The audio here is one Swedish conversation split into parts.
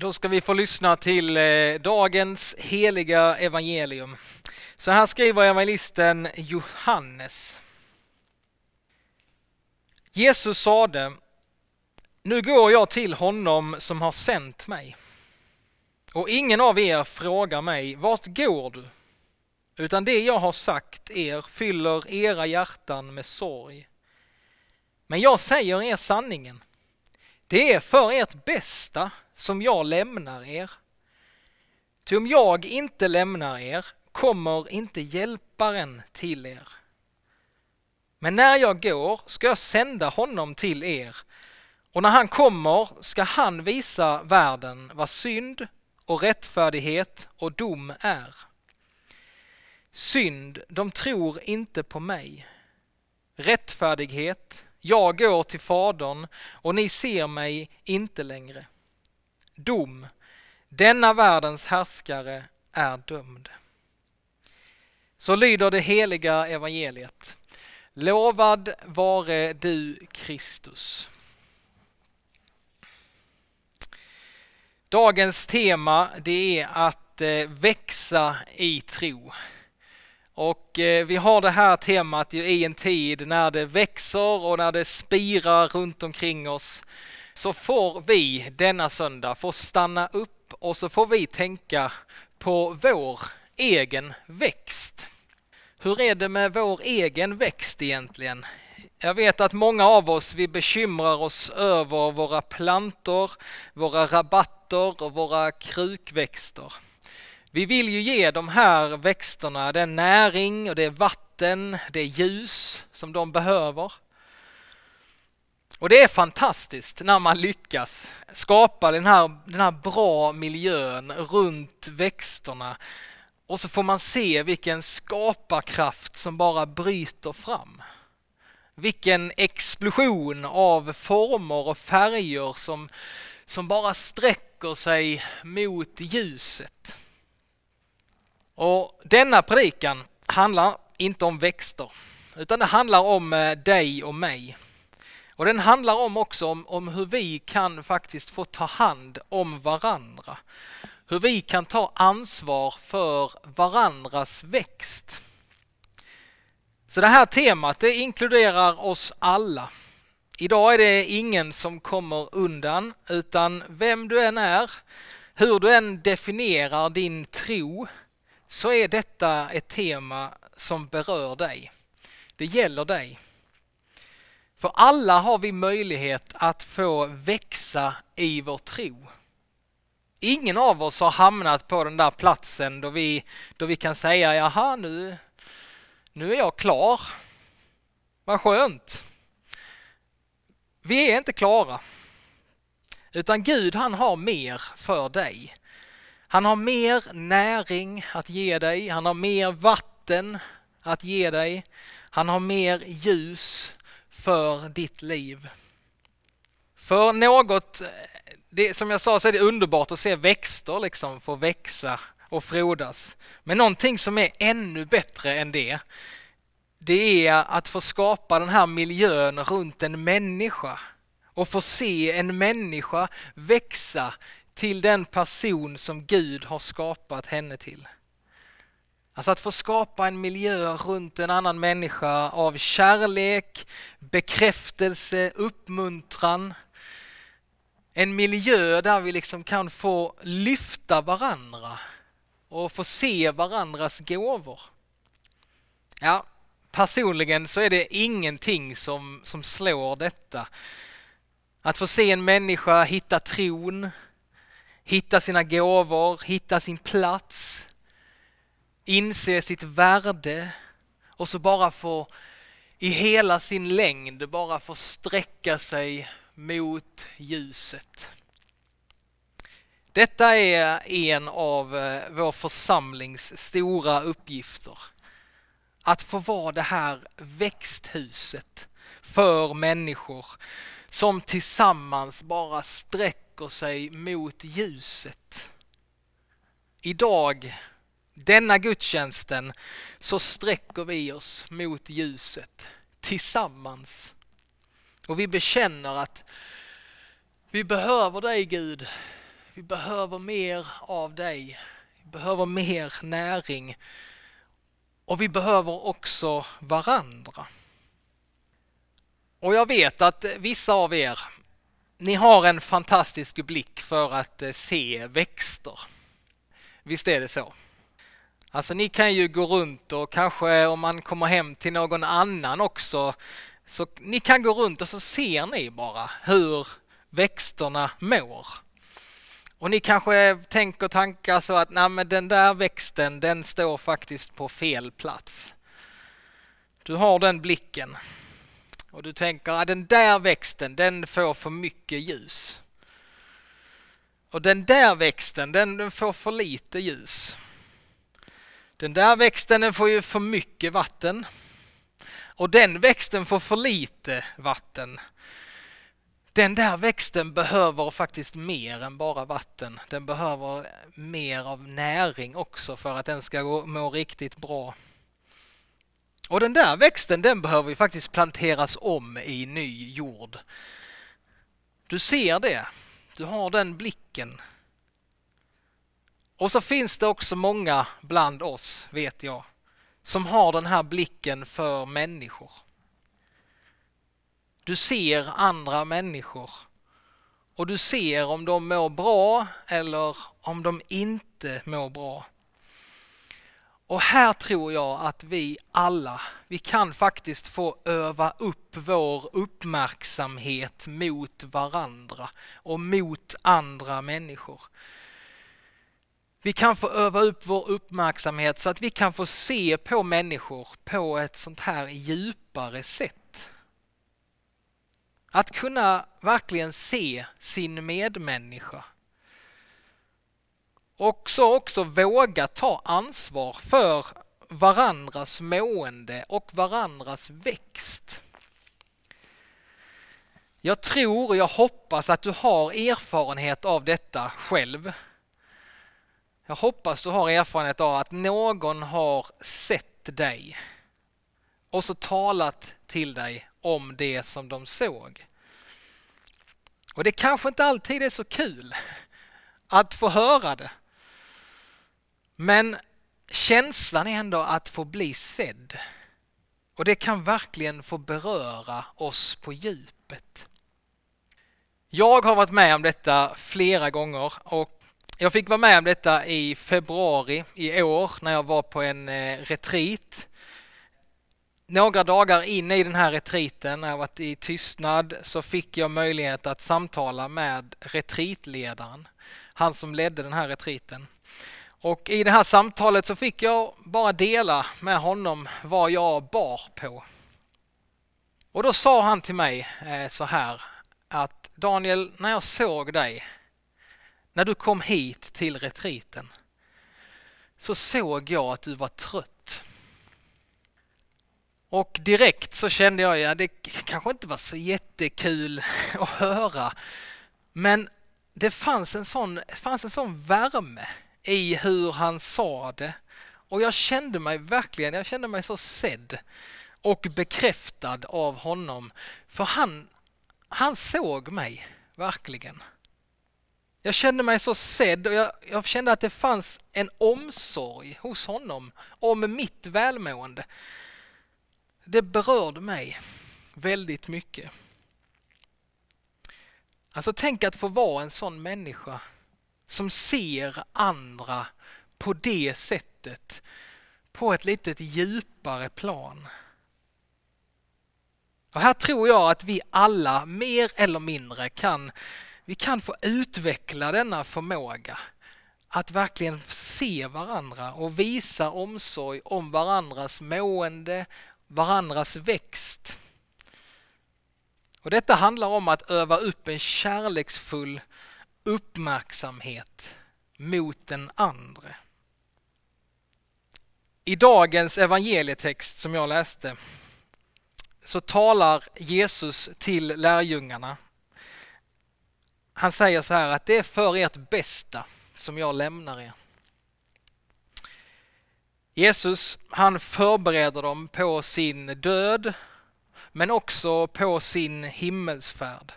Då ska vi få lyssna till eh, dagens heliga evangelium. Så här skriver evangelisten Johannes. Jesus sade, nu går jag till honom som har sänt mig. Och ingen av er frågar mig, vart går du? Utan det jag har sagt er fyller era hjärtan med sorg. Men jag säger er sanningen. Det är för ert bästa som jag lämnar er. Ty om jag inte lämnar er kommer inte hjälparen till er. Men när jag går ska jag sända honom till er och när han kommer ska han visa världen vad synd och rättfärdighet och dom är. Synd, de tror inte på mig. Rättfärdighet, jag går till Fadern och ni ser mig inte längre. Dom, denna världens härskare är dömd. Så lyder det heliga evangeliet. Lovad vare du Kristus. Dagens tema det är att eh, växa i tro. Och eh, vi har det här temat i en tid när det växer och när det spirar runt omkring oss. Så får vi denna söndag få stanna upp och så får vi tänka på vår egen växt. Hur är det med vår egen växt egentligen? Jag vet att många av oss vi bekymrar oss över våra plantor, våra rabatter och våra krukväxter. Vi vill ju ge de här växterna den näring och det vatten, det ljus som de behöver. Och det är fantastiskt när man lyckas skapa den här, den här bra miljön runt växterna och så får man se vilken skaparkraft som bara bryter fram. Vilken explosion av former och färger som, som bara sträcker sig mot ljuset. Och denna predikan handlar inte om växter, utan det handlar om eh, dig och mig. Och den handlar om också om, om hur vi kan faktiskt få ta hand om varandra. Hur vi kan ta ansvar för varandras växt. Så det här temat det inkluderar oss alla. Idag är det ingen som kommer undan utan vem du än är, hur du än definierar din tro så är detta ett tema som berör dig. Det gäller dig. För alla har vi möjlighet att få växa i vår tro. Ingen av oss har hamnat på den där platsen då vi, då vi kan säga jaha nu, nu är jag klar. Vad skönt. Vi är inte klara. Utan Gud han har mer för dig. Han har mer näring att ge dig, han har mer vatten att ge dig, han har mer ljus för ditt liv. För något, det, som jag sa så är det underbart att se växter liksom få växa och frodas. Men någonting som är ännu bättre än det, det är att få skapa den här miljön runt en människa och få se en människa växa till den person som Gud har skapat henne till. Alltså att få skapa en miljö runt en annan människa av kärlek, bekräftelse, uppmuntran. En miljö där vi liksom kan få lyfta varandra och få se varandras gåvor. Ja, personligen så är det ingenting som, som slår detta. Att få se en människa hitta tron, hitta sina gåvor, hitta sin plats, inse sitt värde och så bara få i hela sin längd bara få sträcka sig mot ljuset. Detta är en av eh, vår församlings stora uppgifter. Att få vara det här växthuset för människor som tillsammans bara sträcker sig mot ljuset. Idag denna gudstjänsten så sträcker vi oss mot ljuset tillsammans. Och vi bekänner att vi behöver dig Gud. Vi behöver mer av dig. Vi behöver mer näring. Och vi behöver också varandra. Och jag vet att vissa av er, ni har en fantastisk blick för att eh, se växter. Visst är det så? Alltså ni kan ju gå runt och kanske om man kommer hem till någon annan också, så ni kan gå runt och så ser ni bara hur växterna mår. Och ni kanske tänker tankar så att nej men den där växten den står faktiskt på fel plats. Du har den blicken och du tänker att den där växten den får för mycket ljus. Och den där växten den får för lite ljus. Den där växten den får ju för mycket vatten. Och den växten får för lite vatten. Den där växten behöver faktiskt mer än bara vatten. Den behöver mer av näring också för att den ska må riktigt bra. Och den där växten den behöver ju faktiskt planteras om i ny jord. Du ser det. Du har den blicken. Och så finns det också många bland oss, vet jag, som har den här blicken för människor. Du ser andra människor och du ser om de mår bra eller om de inte mår bra. Och här tror jag att vi alla, vi kan faktiskt få öva upp vår uppmärksamhet mot varandra och mot andra människor. Vi kan få öva upp vår uppmärksamhet så att vi kan få se på människor på ett sånt här djupare sätt. Att kunna verkligen se sin medmänniska. Och så också våga ta ansvar för varandras mående och varandras växt. Jag tror och jag hoppas att du har erfarenhet av detta själv. Jag hoppas du har erfarenhet av att någon har sett dig och så talat till dig om det som de såg. Och det kanske inte alltid är så kul att få höra det. Men känslan är ändå att få bli sedd. Och det kan verkligen få beröra oss på djupet. Jag har varit med om detta flera gånger och jag fick vara med om detta i februari i år när jag var på en eh, retreat. Några dagar in i den här retriten, när jag varit i tystnad, så fick jag möjlighet att samtala med retreatledaren. Han som ledde den här retriten. Och i det här samtalet så fick jag bara dela med honom vad jag bar på. Och då sa han till mig eh, så här att Daniel, när jag såg dig, när du kom hit till retriten, så såg jag att du var trött. Och direkt så kände jag, ja det kanske inte var så jättekul att höra, men det fanns en sån, fanns en sån värme i hur han sa det. Och jag kände mig verkligen, jag kände mig så sedd och bekräftad av honom. För han, han såg mig verkligen. Jag kände mig så sedd och jag, jag, kände att det fanns en omsorg hos honom om mitt välmående. Det berörde mig väldigt mycket. Alltså tänk att få vara en sån människa som ser andra på det sättet, på ett litet djupare plan. Och här tror jag att vi alla mer eller mindre kan, vi kan få utveckla denna förmåga att verkligen se varandra och visa omsorg om varandras mående, varandras växt. Och Detta handlar om att öva upp en kärleksfull uppmärksamhet mot den andre. I dagens evangelietext som jag läste så talar Jesus till lärjungarna. Han säger så här att det är för ert bästa som jag lämnar er. Jesus han förbereder dem på sin död men också på sin himmelsfärd.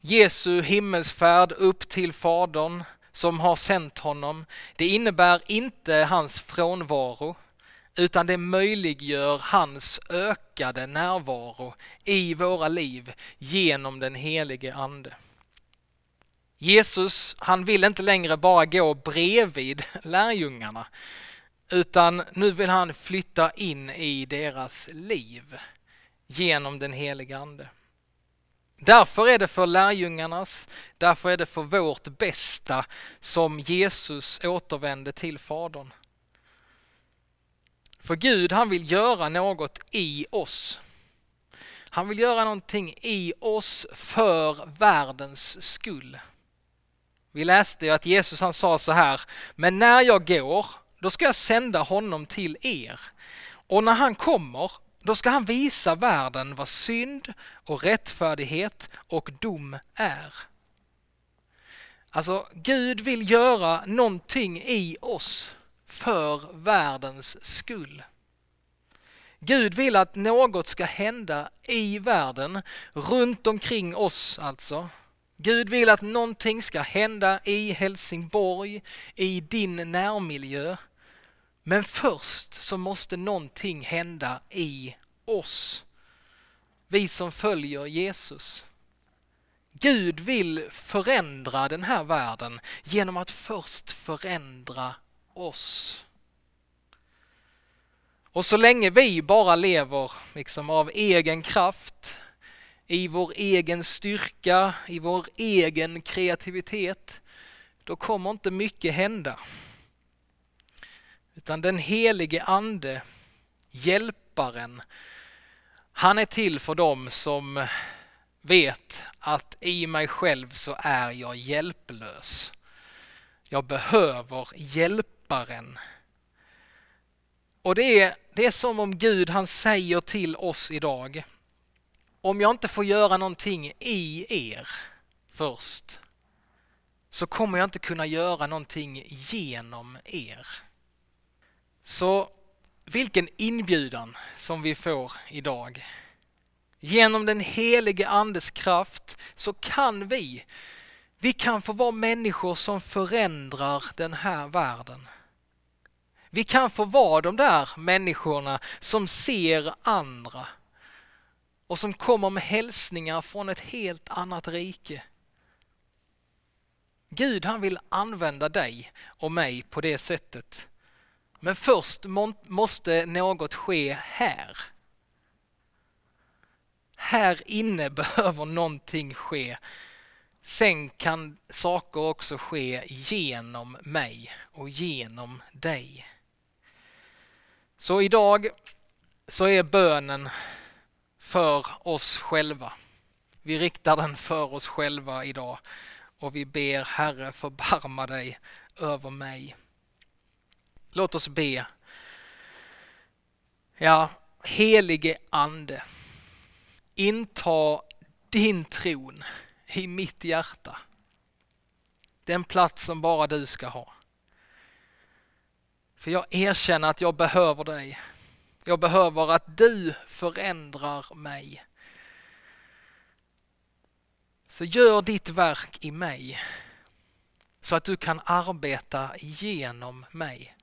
Jesu himmelsfärd upp till Fadern som har sänt honom, det innebär inte hans frånvaro utan det möjliggör hans ökade närvaro i våra liv genom den helige Ande. Jesus, han vill inte längre bara gå bredvid lärjungarna utan nu vill han flytta in i deras liv genom den helige Ande. Därför är det för lärjungarnas, därför är det för vårt bästa som Jesus återvände till Fadern. För Gud han vill göra något i oss. Han vill göra någonting i oss för världens skull. Vi läste ju att Jesus han sa så här, men när jag går, då ska jag sända honom till er. Och när han kommer, då ska han visa världen vad synd och rättfärdighet och dom är. Alltså, Gud vill göra någonting i oss för världens skull. Gud vill att något ska hända i världen, runt omkring oss alltså. Gud vill att någonting ska hända i Helsingborg, i din närmiljö. Men först så måste någonting hända i oss. Vi som följer Jesus. Gud vill förändra den här världen genom att först förändra oss. Och så länge vi bara lever liksom av egen kraft, i vår egen styrka, i vår egen kreativitet, då kommer inte mycket hända. Utan den helige ande, hjälparen, han är till för dem som vet att i mig själv så är jag hjälplös. Jag behöver hjälparen. Och det är, det är som om Gud han säger till oss idag, om jag inte får göra någonting i er först så kommer jag inte kunna göra någonting genom er. Så vilken inbjudan som vi får idag. Genom den helige andes kraft så kan vi, vi kan få vara människor som förändrar den här världen. Vi kan få vara de där människorna som ser andra och som kommer med hälsningar från ett helt annat rike. Gud han vill använda dig och mig på det sättet. Men först måste något ske här. Här inne behöver någonting ske. Sen kan saker också ske genom mig och genom dig. Så idag så är bönen för oss själva. Vi riktar den för oss själva idag och vi ber Herre förbarma dig över mig. Låt oss be. Ja, helige Ande, inta din tron i mitt hjärta. Den plats som bara du ska ha. För jag erkänner att jag behöver dig. Jag behöver att du förändrar mig. Så gör ditt verk i mig så att du kan arbeta genom mig.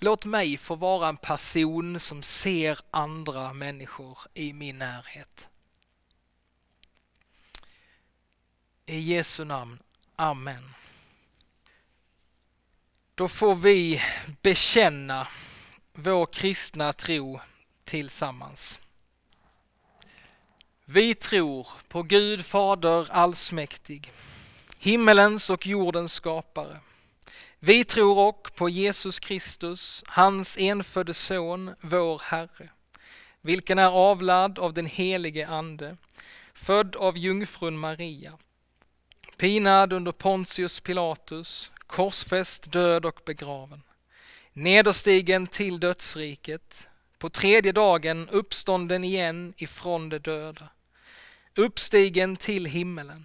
Låt mig få vara en person som ser andra människor i min närhet. I Jesu namn. Amen. Då får vi bekänna vår kristna tro tillsammans. Vi tror på Gud Fader allsmäktig, himmelens och jordens skapare. Vi tror också på Jesus Kristus, hans enfödde son, vår Herre, vilken är avlad av den helige Ande, född av jungfrun Maria, pinad under Pontius Pilatus, korsfäst, död och begraven nederstigen till dödsriket, på tredje dagen uppstånden igen ifrån de döda, uppstigen till himmelen,